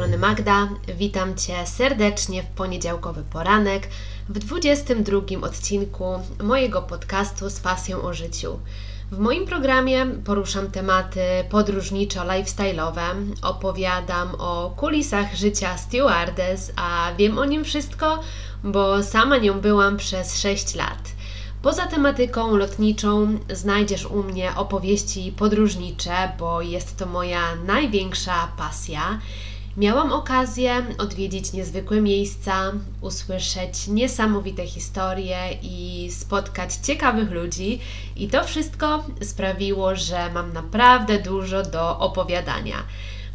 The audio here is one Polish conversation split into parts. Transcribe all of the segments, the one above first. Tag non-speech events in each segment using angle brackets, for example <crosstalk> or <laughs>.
strony Magda. Witam Cię serdecznie w poniedziałkowy poranek w 22 odcinku mojego podcastu z pasją o życiu. W moim programie poruszam tematy podróżniczo-lifestyle'owe, opowiadam o kulisach życia stewardess, a wiem o nim wszystko, bo sama nią byłam przez 6 lat. Poza tematyką lotniczą znajdziesz u mnie opowieści podróżnicze, bo jest to moja największa pasja. Miałam okazję odwiedzić niezwykłe miejsca, usłyszeć niesamowite historie i spotkać ciekawych ludzi, i to wszystko sprawiło, że mam naprawdę dużo do opowiadania.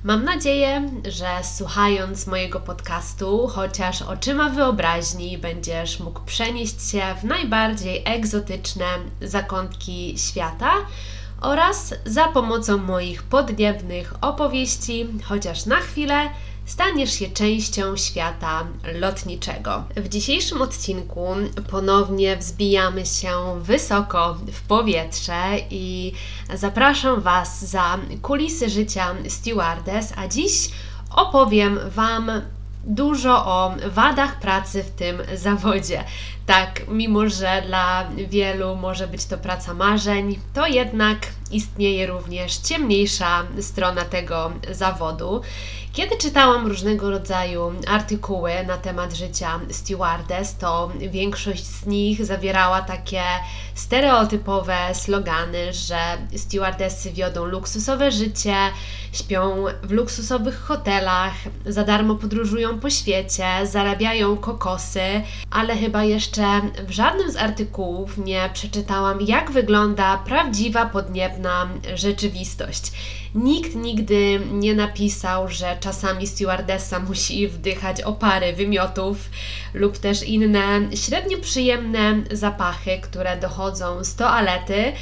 Mam nadzieję, że słuchając mojego podcastu, chociaż oczyma wyobraźni, będziesz mógł przenieść się w najbardziej egzotyczne zakątki świata oraz za pomocą moich podniebnych opowieści, chociaż na chwilę, staniesz się częścią świata lotniczego. W dzisiejszym odcinku ponownie wzbijamy się wysoko w powietrze i zapraszam Was za kulisy życia stewardess, a dziś opowiem Wam dużo o wadach pracy w tym zawodzie. Tak, mimo że dla wielu może być to praca marzeń, to jednak istnieje również ciemniejsza strona tego zawodu. Kiedy czytałam różnego rodzaju artykuły na temat życia stewardess, to większość z nich zawierała takie stereotypowe slogany, że stewardessy wiodą luksusowe życie, śpią w luksusowych hotelach, za darmo podróżują po świecie, zarabiają kokosy, ale chyba jeszcze w żadnym z artykułów nie przeczytałam, jak wygląda prawdziwa podniebna rzeczywistość. Nikt nigdy nie napisał, że czasami stewardessa musi wdychać opary wymiotów lub też inne średnio przyjemne zapachy, które dochodzą z toalety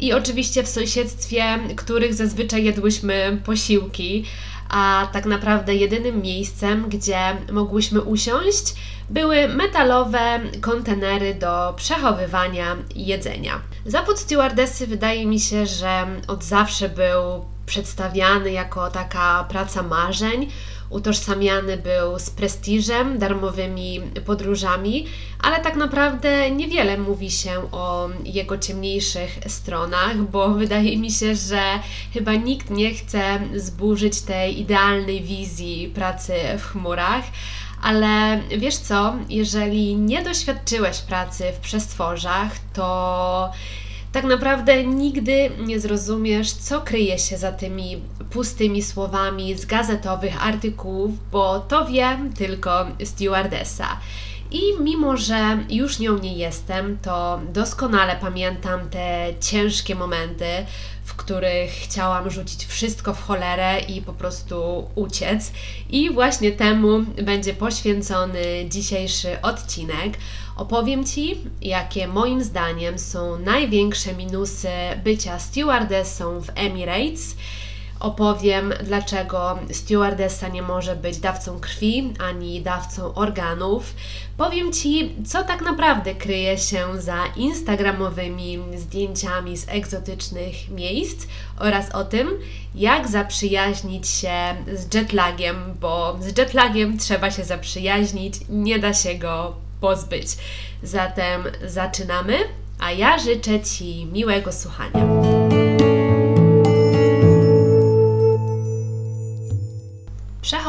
i oczywiście w sąsiedztwie, których zazwyczaj jadłyśmy posiłki, a tak naprawdę jedynym miejscem, gdzie mogłyśmy usiąść, były metalowe kontenery do przechowywania jedzenia. Zawód stewardessy wydaje mi się, że od zawsze był przedstawiany jako taka praca marzeń, utożsamiany był z prestiżem, darmowymi podróżami, ale tak naprawdę niewiele mówi się o jego ciemniejszych stronach, bo <laughs> wydaje mi się, że chyba nikt nie chce zburzyć tej idealnej wizji pracy w chmurach. Ale wiesz co, jeżeli nie doświadczyłeś pracy w przestworzach, to tak naprawdę nigdy nie zrozumiesz, co kryje się za tymi pustymi słowami z gazetowych artykułów, bo to wie tylko stewardessa. I mimo, że już nią nie jestem, to doskonale pamiętam te ciężkie momenty, w których chciałam rzucić wszystko w cholerę i po prostu uciec. I właśnie temu będzie poświęcony dzisiejszy odcinek. Opowiem Ci, jakie moim zdaniem są największe minusy bycia stewardessą w Emirates opowiem, dlaczego stewardessa nie może być dawcą krwi ani dawcą organów. Powiem Ci, co tak naprawdę kryje się za instagramowymi zdjęciami z egzotycznych miejsc oraz o tym, jak zaprzyjaźnić się z jetlagiem, bo z jetlagiem trzeba się zaprzyjaźnić, nie da się go pozbyć. Zatem zaczynamy, a ja życzę Ci miłego słuchania.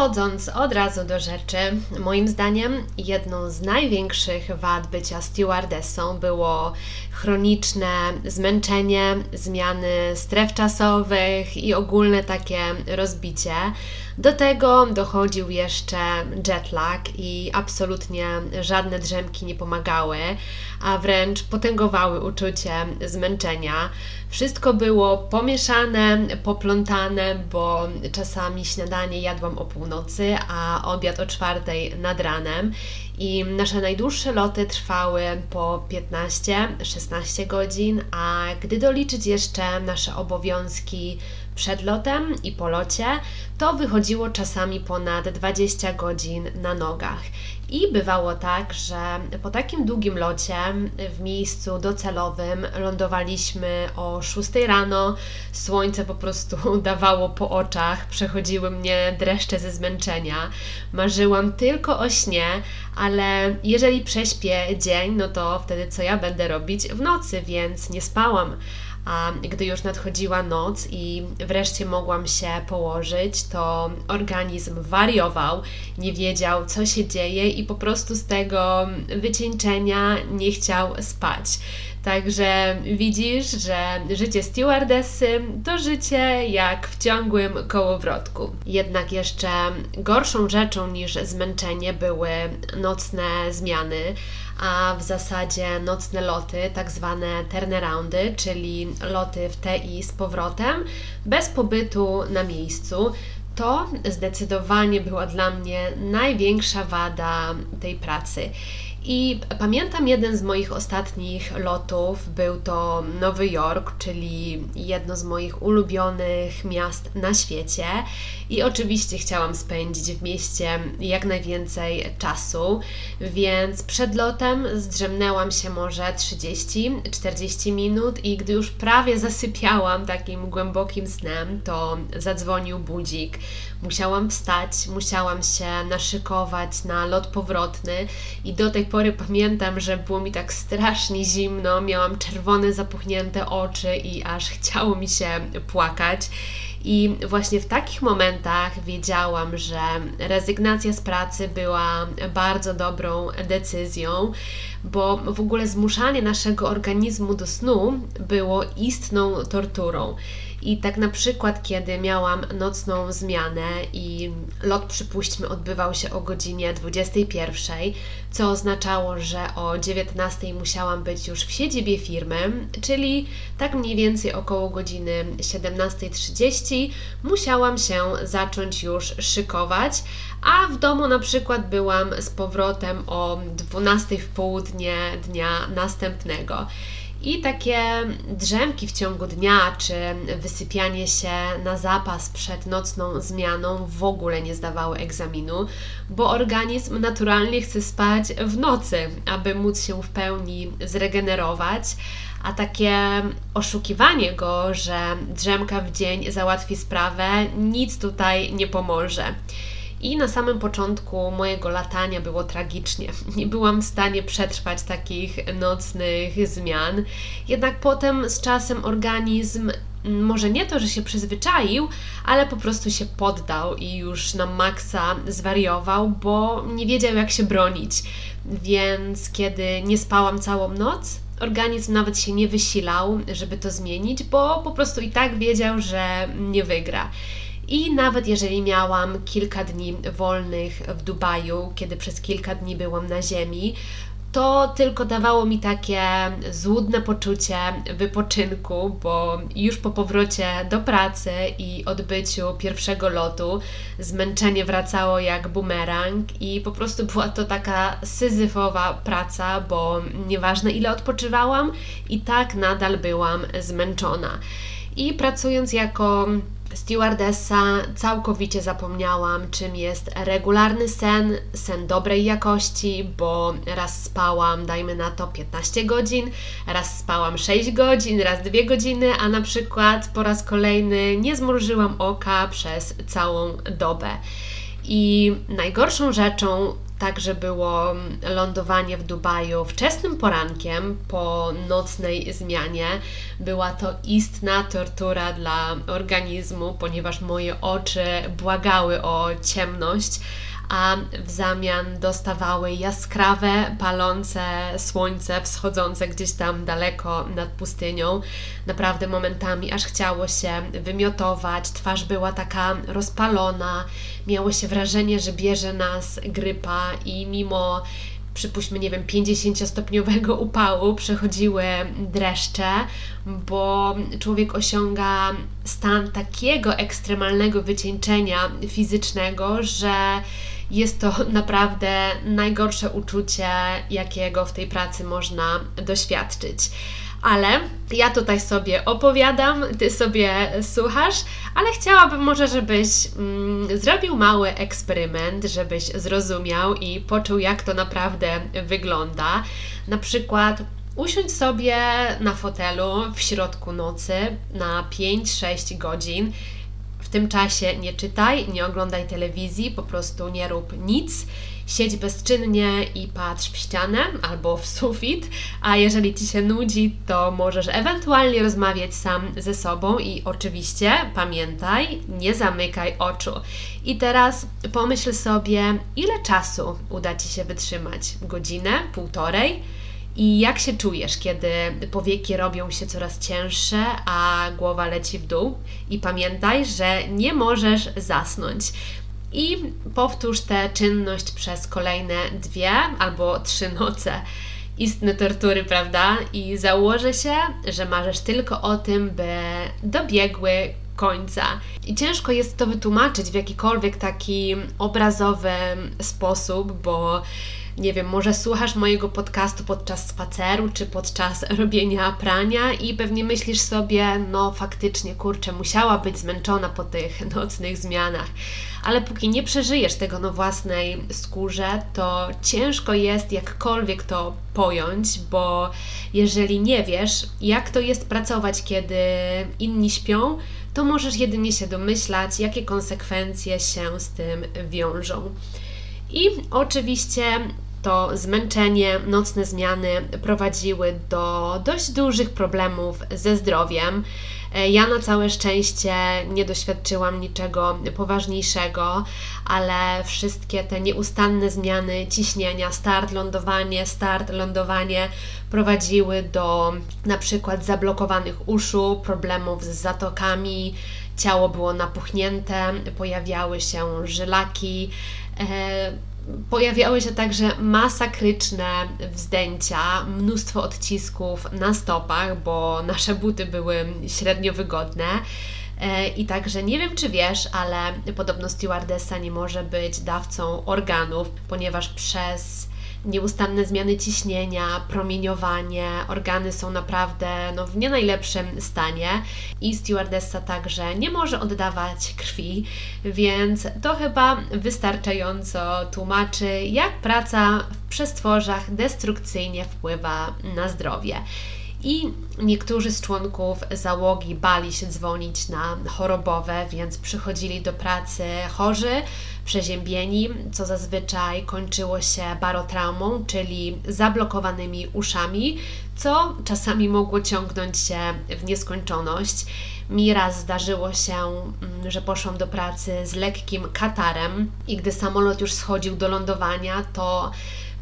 Przechodząc od razu do rzeczy, moim zdaniem jedną z największych wad bycia stewardessą było chroniczne zmęczenie, zmiany stref czasowych i ogólne takie rozbicie. Do tego dochodził jeszcze jetlag i absolutnie żadne drzemki nie pomagały, a wręcz potęgowały uczucie zmęczenia. Wszystko było pomieszane, poplątane, bo czasami śniadanie jadłam o północy, a obiad o czwartej nad ranem i nasze najdłuższe loty trwały po 15-16 godzin, a gdy doliczyć jeszcze nasze obowiązki przed lotem i po locie, to wychodziło czasami ponad 20 godzin na nogach. I bywało tak, że po takim długim locie w miejscu docelowym lądowaliśmy o 6 rano. Słońce po prostu <laughs> dawało po oczach, przechodziły mnie dreszcze ze zmęczenia. Marzyłam tylko o śnie, ale jeżeli prześpię dzień, no to wtedy co ja będę robić w nocy, więc nie spałam. A gdy już nadchodziła noc i wreszcie mogłam się położyć, to organizm wariował, nie wiedział, co się dzieje i po prostu z tego wycieńczenia nie chciał spać. Także widzisz, że życie stewardessy to życie jak w ciągłym kołowrotku. Jednak jeszcze gorszą rzeczą niż zmęczenie były nocne zmiany a w zasadzie nocne loty, tak zwane turnaroundy, czyli loty w TI z powrotem, bez pobytu na miejscu. To zdecydowanie była dla mnie największa wada tej pracy. I pamiętam jeden z moich ostatnich lotów, był to Nowy Jork, czyli jedno z moich ulubionych miast na świecie. I oczywiście chciałam spędzić w mieście jak najwięcej czasu, więc przed lotem zdrzemnęłam się może 30-40 minut i gdy już prawie zasypiałam takim głębokim snem, to zadzwonił budzik. Musiałam wstać, musiałam się naszykować na lot powrotny i do tej pory pamiętam, że było mi tak strasznie zimno, miałam czerwone, zapuchnięte oczy i aż chciało mi się płakać. I właśnie w takich momentach wiedziałam, że rezygnacja z pracy była bardzo dobrą decyzją, bo w ogóle zmuszanie naszego organizmu do snu było istną torturą. I tak na przykład, kiedy miałam nocną zmianę i lot, przypuśćmy, odbywał się o godzinie 21, co oznaczało, że o 19 musiałam być już w siedzibie firmy, czyli tak mniej więcej około godziny 17.30 musiałam się zacząć już szykować, a w domu na przykład byłam z powrotem o 12 w południe dnia następnego. I takie drzemki w ciągu dnia, czy wysypianie się na zapas przed nocną zmianą w ogóle nie zdawały egzaminu, bo organizm naturalnie chce spać w nocy, aby móc się w pełni zregenerować, a takie oszukiwanie go, że drzemka w dzień załatwi sprawę, nic tutaj nie pomoże. I na samym początku mojego latania było tragicznie. <laughs> Nie byłam w stanie przetrwać takich nocnych zmian. Jednak potem z czasem organizm może nie to, że się przyzwyczaił, ale po prostu się poddał i już na maksa zwariował, bo nie wiedział jak się bronić. Więc kiedy nie spałam całą noc, organizm nawet się nie wysilał, żeby to zmienić, bo po prostu i tak wiedział, że nie wygra. I nawet jeżeli miałam kilka dni wolnych w Dubaju, kiedy przez kilka dni byłam na ziemi, to tylko dawało mi takie złudne poczucie wypoczynku, bo już po powrocie do pracy i odbyciu pierwszego lotu zmęczenie wracało jak bumerang i po prostu była to taka syzyfowa praca, bo nieważne ile odpoczywałam, i tak nadal byłam zmęczona. I pracując jako stewardessa całkowicie zapomniałam, czym jest regularny sen, sen dobrej jakości, bo raz spałam, dajmy na to 15 godzin, raz spałam 6 godzin, raz 2 godziny, a na przykład po raz kolejny nie zmrużyłam oka przez całą dobę. I najgorszą rzeczą także było lądowanie w Dubaju wczesnym porankiem po nocnej zmianie. Była to istna tortura dla organizmu, ponieważ moje oczy błagały o ciemność a w zamian dostawały jaskrawe, palące słońce wschodzące gdzieś tam daleko nad pustynią. Naprawdę momentami aż chciało się wymiotować, twarz była taka rozpalona, miało się wrażenie, że bierze nas grypa i mimo przypuśćmy, nie wiem, 50-stopniowego <laughs> upału przechodziły dreszcze, bo człowiek osiąga stan takiego ekstremalnego wycieńczenia fizycznego, że jest to <laughs> naprawdę najgorsze uczucie, jakiego w tej pracy można doświadczyć. Ale ja tutaj sobie opowiadam, ty sobie słuchasz, ale chciałabym może, żebyś mm, zrobił mały eksperyment, żebyś zrozumiał i poczuł, jak to naprawdę wygląda. Na przykład usiądź sobie na fotelu w środku nocy na 5-6 godzin tym czasie nie czytaj, nie oglądaj telewizji, po prostu nie rób nic. Siedź bezczynnie i patrz w ścianę albo w sufit, a jeżeli ci się nudzi, to możesz ewentualnie rozmawiać sam ze sobą i oczywiście pamiętaj, nie zamykaj oczu. I teraz pomyśl sobie, ile czasu uda ci się wytrzymać? Godzinę, półtorej? I jak się czujesz, kiedy powieki robią się coraz cięższe, a głowa leci w dół? I pamiętaj, że nie możesz zasnąć. I powtórz tę czynność przez kolejne dwie albo trzy noce. Istne tortury, prawda? I założę się, że marzysz tylko o tym, by dobiegły końca. I ciężko jest to wytłumaczyć w jakikolwiek taki obrazowy sposób, bo nie wiem, może słuchasz mojego podcastu podczas spaceru czy podczas <laughs> robienia prania i pewnie myślisz sobie, no faktycznie, kurczę, musiała być zmęczona po tych <laughs> nocnych zmianach. Ale póki nie przeżyjesz tego na własnej skórze, to ciężko jest jakkolwiek to pojąć, bo jeżeli nie wiesz, jak to jest pracować, kiedy inni śpią, to możesz jedynie się domyślać, jakie konsekwencje się z tym wiążą. I oczywiście to zmęczenie, nocne zmiany prowadziły do dość dużych problemów ze zdrowiem. E, ja na całe szczęście nie doświadczyłam niczego poważniejszego, ale wszystkie te nieustanne zmiany ciśnienia, start, lądowanie, start, lądowanie prowadziły do na przykład zablokowanych uszu, problemów z zatokami, ciało było napuchnięte, pojawiały się żylaki. E, Pojawiały się także masakryczne wzdęcia, mnóstwo odcisków na stopach, bo nasze buty były średnio wygodne. E, I także nie wiem, czy wiesz, ale podobno stewardessa nie może być dawcą organów, ponieważ przez nieustanne zmiany ciśnienia, promieniowanie, organy są naprawdę no, w nie najlepszym stanie i stewardessa także nie może oddawać krwi, więc to chyba wystarczająco tłumaczy, jak praca w przestworzach destrukcyjnie wpływa na zdrowie i niektórzy z członków załogi bali się dzwonić na chorobowe, więc przychodzili do pracy chorzy, przeziębieni, co zazwyczaj kończyło się barotraumą, czyli zablokowanymi uszami, co czasami mogło ciągnąć się w nieskończoność. Mi raz zdarzyło się, mm, że poszłam do pracy z lekkim katarem i gdy samolot już schodził do lądowania, to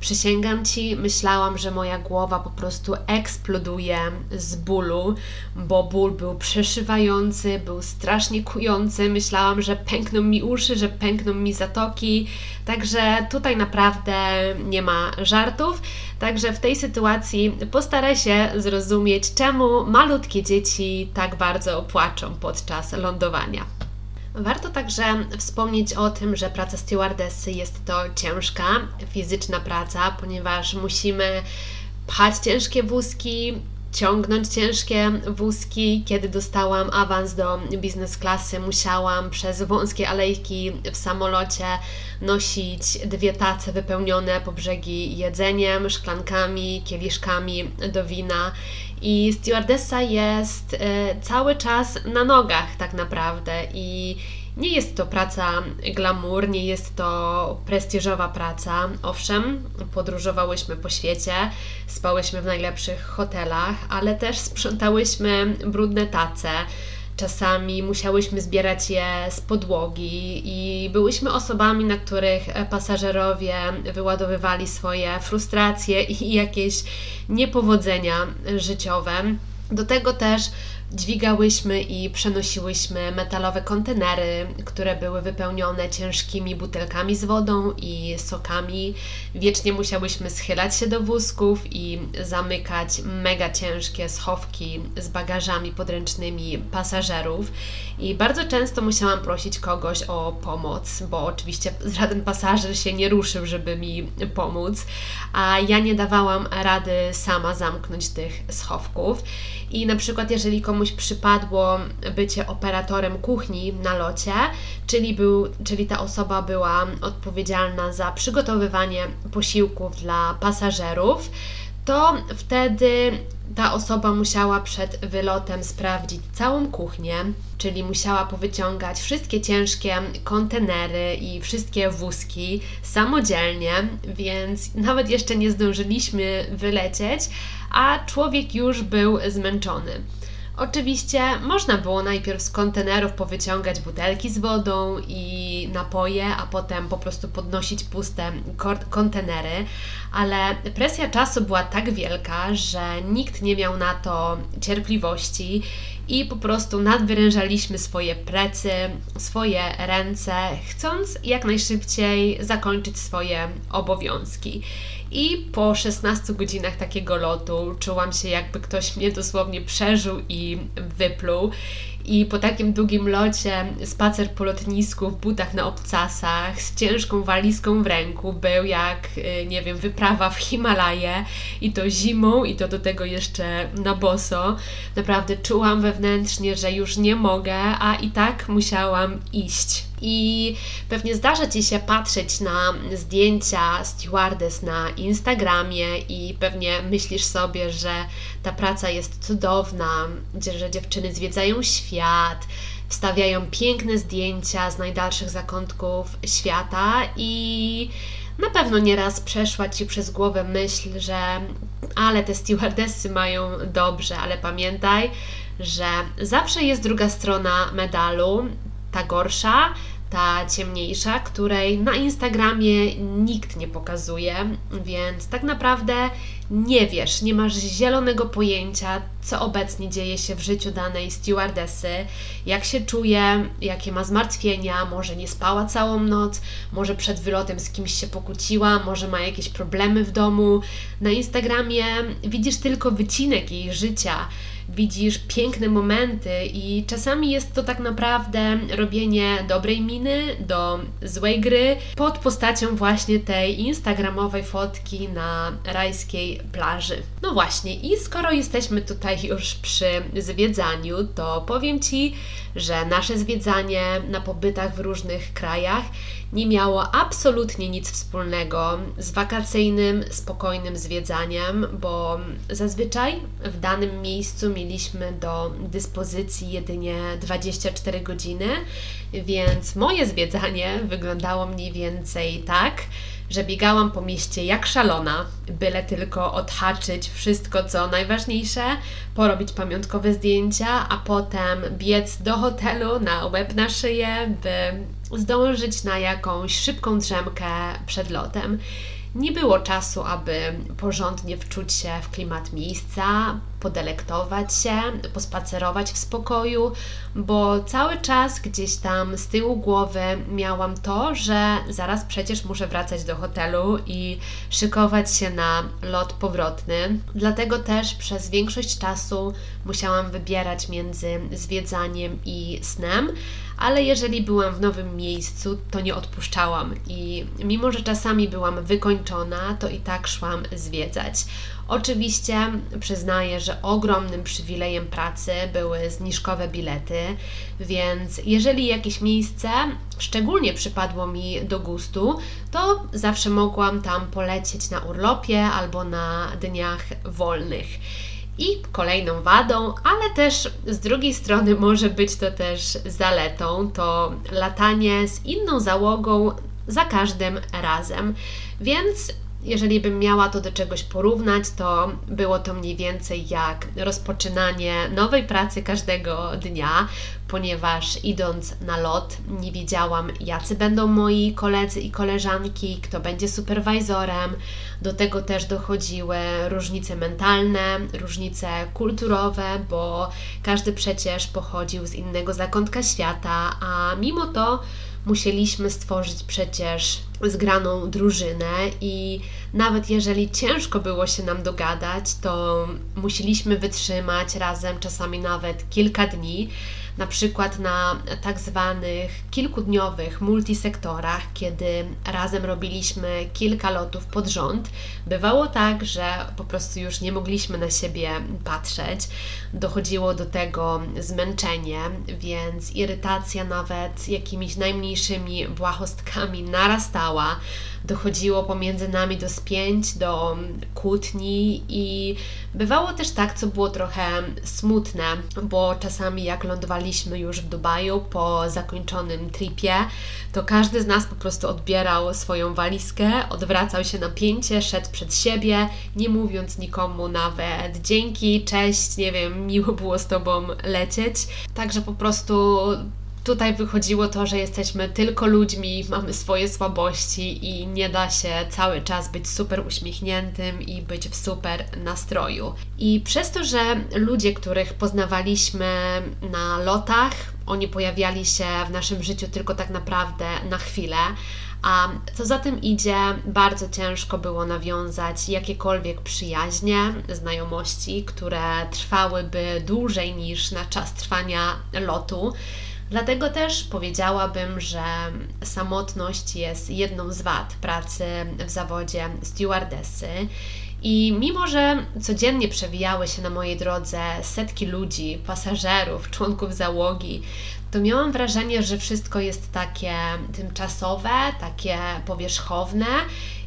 Przysięgam ci, myślałam, że moja głowa po prostu eksploduje z bólu, bo ból był przeszywający, był strasznie kujący. Myślałam, że pękną mi uszy, że pękną mi zatoki. Także tutaj naprawdę nie ma żartów. Także w tej sytuacji postaraj się zrozumieć, czemu malutkie dzieci tak bardzo płaczą podczas lądowania. Warto także wspomnieć o tym, że praca stewardessy jest to ciężka, fizyczna praca, ponieważ musimy pchać ciężkie wózki, ciągnąć ciężkie wózki. Kiedy dostałam awans do biznes klasy, musiałam przez wąskie alejki w samolocie nosić dwie tace wypełnione po brzegi jedzeniem, szklankami, kieliszkami do wina. I stewardessa jest y, cały czas na nogach, tak naprawdę. I nie jest to praca glamour, nie jest to prestiżowa praca. Owszem, podróżowałyśmy po świecie, spałyśmy w najlepszych hotelach, ale też sprzątałyśmy brudne tace. Czasami musiałyśmy zbierać je z podłogi i byłyśmy osobami, na których pasażerowie wyładowywali swoje frustracje i jakieś niepowodzenia życiowe. Do tego też Dźwigałyśmy i przenosiłyśmy metalowe kontenery, które były wypełnione ciężkimi butelkami z wodą i sokami. Wiecznie musiałyśmy schylać się do wózków i zamykać mega ciężkie schowki z bagażami podręcznymi pasażerów. I bardzo często musiałam prosić kogoś o pomoc, bo oczywiście żaden pasażer się nie ruszył, żeby mi pomóc, a ja nie dawałam rady sama zamknąć tych schowków. I na przykład, jeżeli komuś przypadło bycie operatorem kuchni na locie, czyli, był, czyli ta osoba była odpowiedzialna za przygotowywanie posiłków dla pasażerów, to wtedy ta osoba musiała przed wylotem sprawdzić całą kuchnię, czyli musiała powyciągać wszystkie ciężkie kontenery i wszystkie wózki samodzielnie, więc nawet jeszcze nie zdążyliśmy wylecieć, a człowiek już był zmęczony. Oczywiście można było najpierw z kontenerów powyciągać butelki z wodą i napoje, a potem po prostu podnosić puste kontenery, ale presja czasu była tak wielka, że nikt nie miał na to cierpliwości i po prostu nadwyrężaliśmy swoje plecy, swoje ręce, chcąc jak najszybciej zakończyć swoje obowiązki. I po 16 godzinach takiego lotu czułam się, jakby ktoś mnie dosłownie przeżył i wypluł. I po takim długim locie, spacer po lotnisku w butach na obcasach, z ciężką walizką w ręku, był jak, y, nie wiem, wyprawa w Himalaje i to zimą, i to do tego jeszcze na boso. Naprawdę czułam wewnętrznie, że już nie mogę, a i tak musiałam iść. I pewnie zdarza Ci się patrzeć na zdjęcia stewardess na Instagramie i pewnie myślisz sobie, że ta praca jest cudowna, że dziewczyny zwiedzają świat, wstawiają piękne zdjęcia z najdalszych zakątków świata i na pewno nieraz przeszła Ci przez głowę myśl, że ale te stewardessy mają dobrze, ale pamiętaj, że zawsze jest druga strona medalu, ta gorsza, ta ciemniejsza, której na Instagramie nikt nie pokazuje, więc tak naprawdę nie wiesz, nie masz zielonego pojęcia, co obecnie dzieje się w życiu danej stewardessy, jak się czuje, jakie ma zmartwienia, może nie spała całą noc, może przed wylotem z kimś się pokłóciła, może ma jakieś problemy w domu. Na Instagramie widzisz tylko wycinek jej życia widzisz piękne momenty i czasami jest to tak naprawdę robienie dobrej miny do złej gry pod postacią właśnie tej instagramowej fotki na rajskiej plaży. No właśnie i skoro jesteśmy tutaj już przy zwiedzaniu, to powiem Ci, że nasze zwiedzanie na pobytach w różnych krajach nie miało absolutnie nic wspólnego z wakacyjnym, spokojnym zwiedzaniem, bo zazwyczaj w danym miejscu mieliśmy do dyspozycji jedynie 24 godziny, więc moje zwiedzanie wyglądało mniej więcej tak, że biegałam po mieście jak szalona, byle tylko odhaczyć wszystko, co najważniejsze, porobić pamiątkowe zdjęcia, a potem biec do hotelu na łeb na szyję, by zdążyć na jakąś szybką drzemkę przed lotem. Nie było czasu, aby porządnie wczuć się w klimat miejsca, podelektować się, pospacerować w spokoju, bo cały czas gdzieś tam z tyłu głowy miałam to, że zaraz przecież muszę wracać do hotelu i szykować się na lot powrotny. Dlatego też przez większość czasu musiałam wybierać między zwiedzaniem i snem ale jeżeli byłam w nowym miejscu, to nie odpuszczałam i mimo, że czasami byłam wykończona, to i tak szłam zwiedzać. Oczywiście przyznaję, że ogromnym przywilejem pracy były zniżkowe bilety, więc jeżeli jakieś miejsce szczególnie przypadło mi do gustu, to zawsze mogłam tam polecieć na urlopie albo na dniach wolnych. I kolejną wadą, ale też z drugiej strony może być to też zaletą, to latanie z inną załogą za każdym razem. Więc jeżeli bym miała to do czegoś porównać, to było to mniej więcej jak rozpoczynanie nowej pracy każdego dnia, ponieważ idąc na lot nie wiedziałam, jacy będą moi koledzy i koleżanki, kto będzie superwajzorem. Do tego też dochodziły różnice mentalne, różnice kulturowe, bo każdy przecież pochodził z innego zakątka świata, a mimo to musieliśmy stworzyć przecież zgraną drużynę i nawet jeżeli ciężko było się nam dogadać, to musieliśmy wytrzymać razem czasami nawet kilka dni na przykład na tak zwanych kilkudniowych multisektorach, kiedy razem robiliśmy kilka lotów pod rząd, bywało tak, że po prostu już nie mogliśmy na siebie patrzeć. Dochodziło do tego zmęczenie, więc irytacja nawet jakimiś najmniejszymi błahostkami narastała dochodziło pomiędzy nami do spięć, do kłótni i bywało też tak, co było trochę smutne, bo czasami jak lądowaliśmy już w Dubaju po zakończonym tripie, to każdy z nas po prostu odbierał swoją walizkę, odwracał się na pięcie, szedł przed siebie, nie mówiąc nikomu nawet dzięki, cześć, nie wiem, miło było z Tobą lecieć. Także po prostu tutaj wychodziło to, że jesteśmy tylko ludźmi, mamy swoje słabości i nie da się cały czas być super uśmiechniętym i być w super nastroju. I przez to, że ludzie, których poznawaliśmy na lotach, oni pojawiali się w naszym życiu tylko tak naprawdę na chwilę, a co za tym idzie, bardzo ciężko było nawiązać jakiekolwiek przyjaźnie, znajomości, które trwałyby dłużej niż na czas trwania lotu. Dlatego też powiedziałabym, że samotność jest jedną z wad pracy w zawodzie stewardessy. I mimo, że codziennie przewijały się na mojej drodze setki ludzi, pasażerów, członków załogi, to miałam wrażenie, że wszystko jest takie tymczasowe, takie powierzchowne.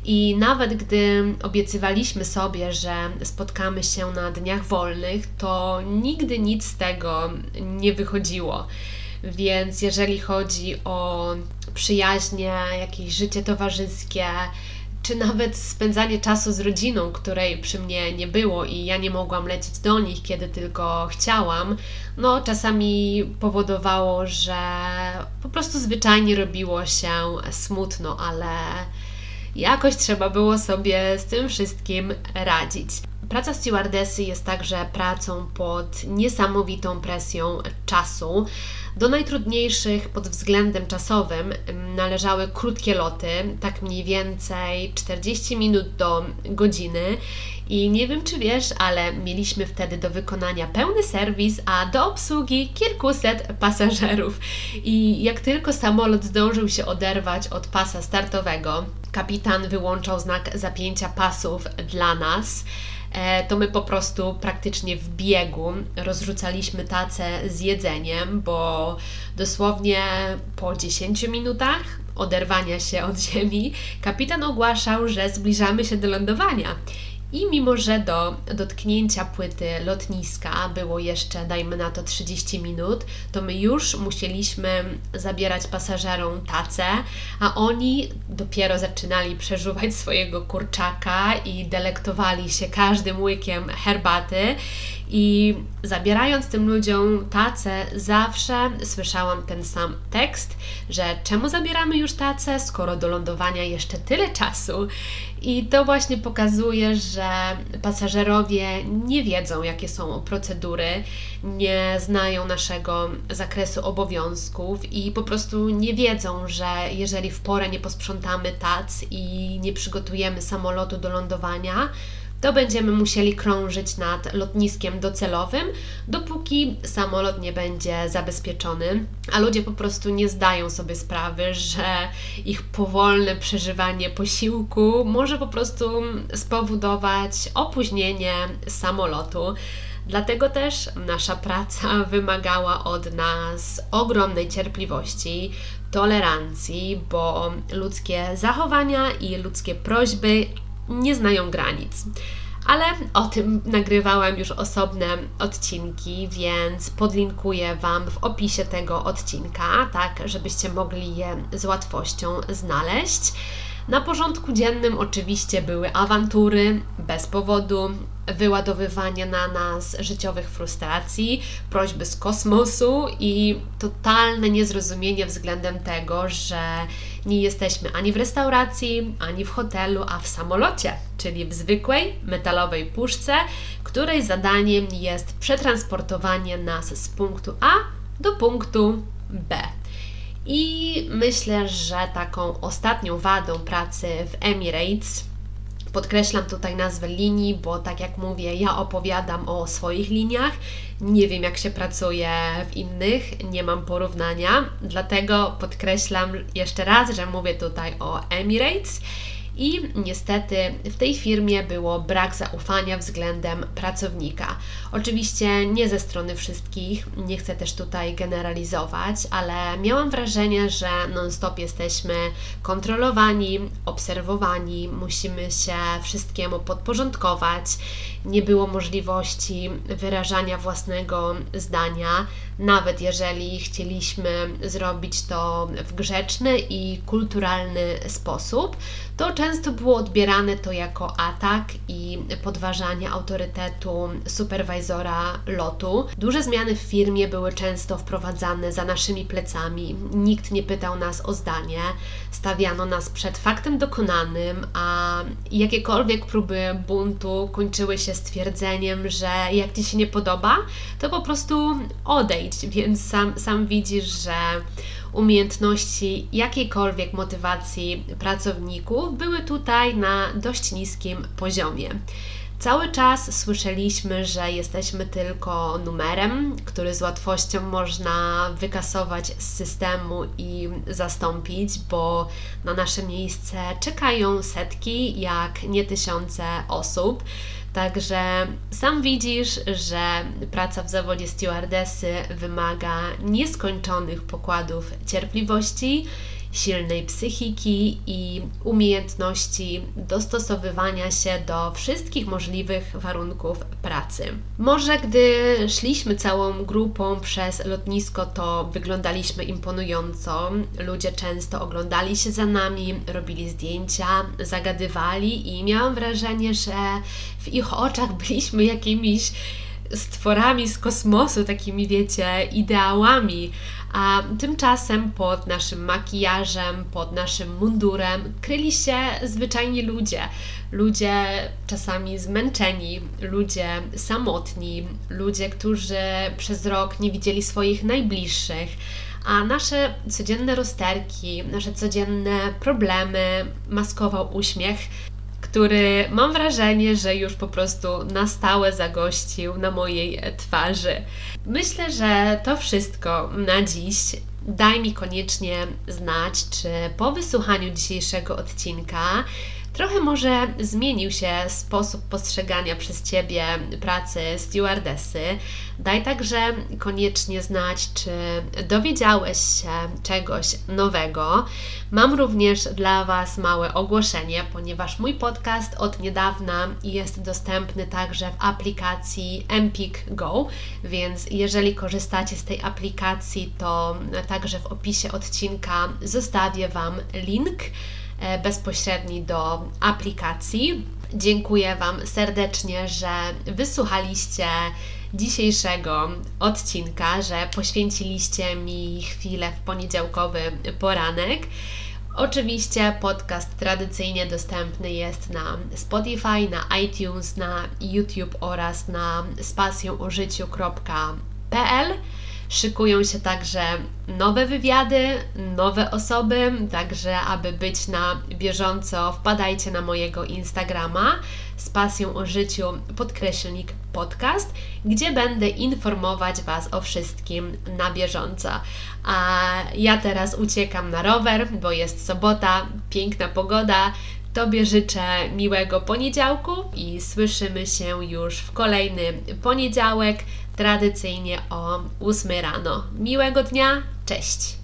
I nawet gdy obiecywaliśmy sobie, że spotkamy się na dniach wolnych, to nigdy nic z tego nie wychodziło. Więc jeżeli chodzi o przyjaźnie, jakieś życie towarzyskie, czy nawet spędzanie czasu z rodziną, której przy mnie nie było i ja nie mogłam lecieć do nich, kiedy tylko chciałam, no czasami powodowało, że po prostu zwyczajnie robiło się smutno, ale jakoś trzeba było sobie z tym wszystkim radzić. Praca stewardessy jest także pracą pod niesamowitą presją czasu. Do najtrudniejszych pod względem czasowym należały krótkie loty, tak mniej więcej 40 minut do godziny. I nie wiem, czy wiesz, ale mieliśmy wtedy do wykonania pełny serwis, a do obsługi kilkuset pasażerów. I jak tylko samolot zdążył się oderwać od pasa startowego, kapitan wyłączał znak zapięcia pasów dla nas. E, to my po prostu praktycznie w biegu rozrzucaliśmy tacę z jedzeniem, bo dosłownie po 10 minutach oderwania się od ziemi kapitan ogłaszał, że zbliżamy się do lądowania. I mimo, że do dotknięcia płyty lotniska było jeszcze, dajmy na to 30 minut, to my już musieliśmy zabierać pasażerom tacę, a oni dopiero zaczynali przeżuwać <laughs> swojego kurczaka i delektowali się każdym łykiem herbaty. I zabierając tym ludziom tacę, zawsze słyszałam ten sam tekst, że czemu zabieramy już tacę, skoro do lądowania jeszcze tyle czasu. I to właśnie pokazuje, że pasażerowie nie wiedzą, jakie są procedury, nie znają naszego zakresu obowiązków i po prostu nie wiedzą, że jeżeli w porę nie posprzątamy tac i nie przygotujemy samolotu do lądowania, to będziemy musieli krążyć nad lotniskiem docelowym, dopóki samolot nie będzie zabezpieczony, a ludzie po prostu nie zdają sobie sprawy, że ich powolne przeżywanie posiłku może po prostu spowodować opóźnienie samolotu. Dlatego też nasza praca <laughs> wymagała od nas ogromnej cierpliwości, tolerancji, bo ludzkie zachowania i ludzkie prośby nie znają granic. Ale o tym nagrywałam już osobne odcinki, więc podlinkuję Wam w opisie tego odcinka, tak żebyście mogli je z łatwością znaleźć. Na porządku dziennym oczywiście były awantury bez powodu, wyładowywanie na nas życiowych frustracji, prośby z kosmosu i totalne niezrozumienie względem tego, że nie jesteśmy ani w restauracji, ani w hotelu, a w samolocie, czyli w zwykłej metalowej puszce, której zadaniem jest przetransportowanie nas z punktu A do punktu B. I myślę, że taką ostatnią wadą pracy w Emirates Podkreślam tutaj nazwę linii, bo tak jak mówię, ja opowiadam o swoich liniach. Nie wiem, jak się pracuje w innych, nie mam porównania, dlatego podkreślam jeszcze raz, że mówię tutaj o Emirates i niestety w tej firmie było brak zaufania względem pracownika. Oczywiście nie ze strony wszystkich, nie chcę też tutaj generalizować, ale miałam wrażenie, że non-stop jesteśmy kontrolowani, obserwowani, musimy się wszystkiemu podporządkować. Nie było możliwości wyrażania własnego zdania, nawet jeżeli chcieliśmy zrobić to w grzeczny i kulturalny sposób, to często było odbierane to jako atak i podważanie autorytetu superwajzora lotu. Duże zmiany w firmie były często wprowadzane za naszymi plecami. Nikt nie pytał nas o zdanie, stawiano nas przed faktem dokonanym, a jakiekolwiek próby buntu kończyły się stwierdzeniem, że jak Ci się nie podoba, to po prostu odejdź, więc sam, sam widzisz, że umiejętności jakiejkolwiek motywacji pracowników były tutaj na dość niskim poziomie. Cały czas słyszeliśmy, że jesteśmy tylko numerem, który z łatwością można wykasować z systemu i zastąpić, bo na nasze miejsce czekają setki, jak nie tysiące osób. Także sam widzisz, że praca w zawodzie stewardesy wymaga nieskończonych pokładów cierpliwości silnej psychiki i umiejętności dostosowywania się do wszystkich możliwych warunków pracy. Może gdy szliśmy całą grupą przez lotnisko, to wyglądaliśmy imponująco. Ludzie często oglądali się za nami, robili zdjęcia, zagadywali i miałam wrażenie, że w ich oczach byliśmy jakimiś stworami z kosmosu, takimi wiecie, ideałami, a tymczasem pod naszym makijażem, pod naszym mundurem kryli się zwyczajni ludzie. Ludzie czasami zmęczeni, ludzie samotni, ludzie, którzy przez rok nie widzieli swoich najbliższych. A nasze codzienne rozterki, nasze codzienne problemy maskował uśmiech, który mam wrażenie, że już po prostu na stałe zagościł na mojej twarzy. Myślę, że to wszystko na dziś. Daj mi koniecznie znać, czy po wysłuchaniu dzisiejszego odcinka Trochę może zmienił się sposób postrzegania przez Ciebie pracy stewardessy. Daj także koniecznie znać, czy dowiedziałeś się czegoś nowego. Mam również dla Was małe ogłoszenie, ponieważ mój podcast od niedawna jest dostępny także w aplikacji Empik Go, więc jeżeli korzystacie z tej aplikacji, to także w opisie odcinka zostawię Wam link bezpośredni do aplikacji. Dziękuję Wam serdecznie, że wysłuchaliście dzisiejszego odcinka, że poświęciliście mi chwilę w poniedziałkowy poranek. Oczywiście podcast tradycyjnie dostępny jest na Spotify, na iTunes, na YouTube oraz na spasjonożyciu.pl. Szykują się także nowe wywiady, nowe osoby, także aby być na bieżąco, wpadajcie na mojego Instagrama z pasją o życiu podkreślnik podcast, gdzie będę informować Was o wszystkim na bieżąco. A ja teraz uciekam na rower, bo jest sobota, piękna pogoda. Tobie życzę miłego poniedziałku i słyszymy się już w kolejny poniedziałek tradycyjnie o 8 rano. Miłego dnia, cześć!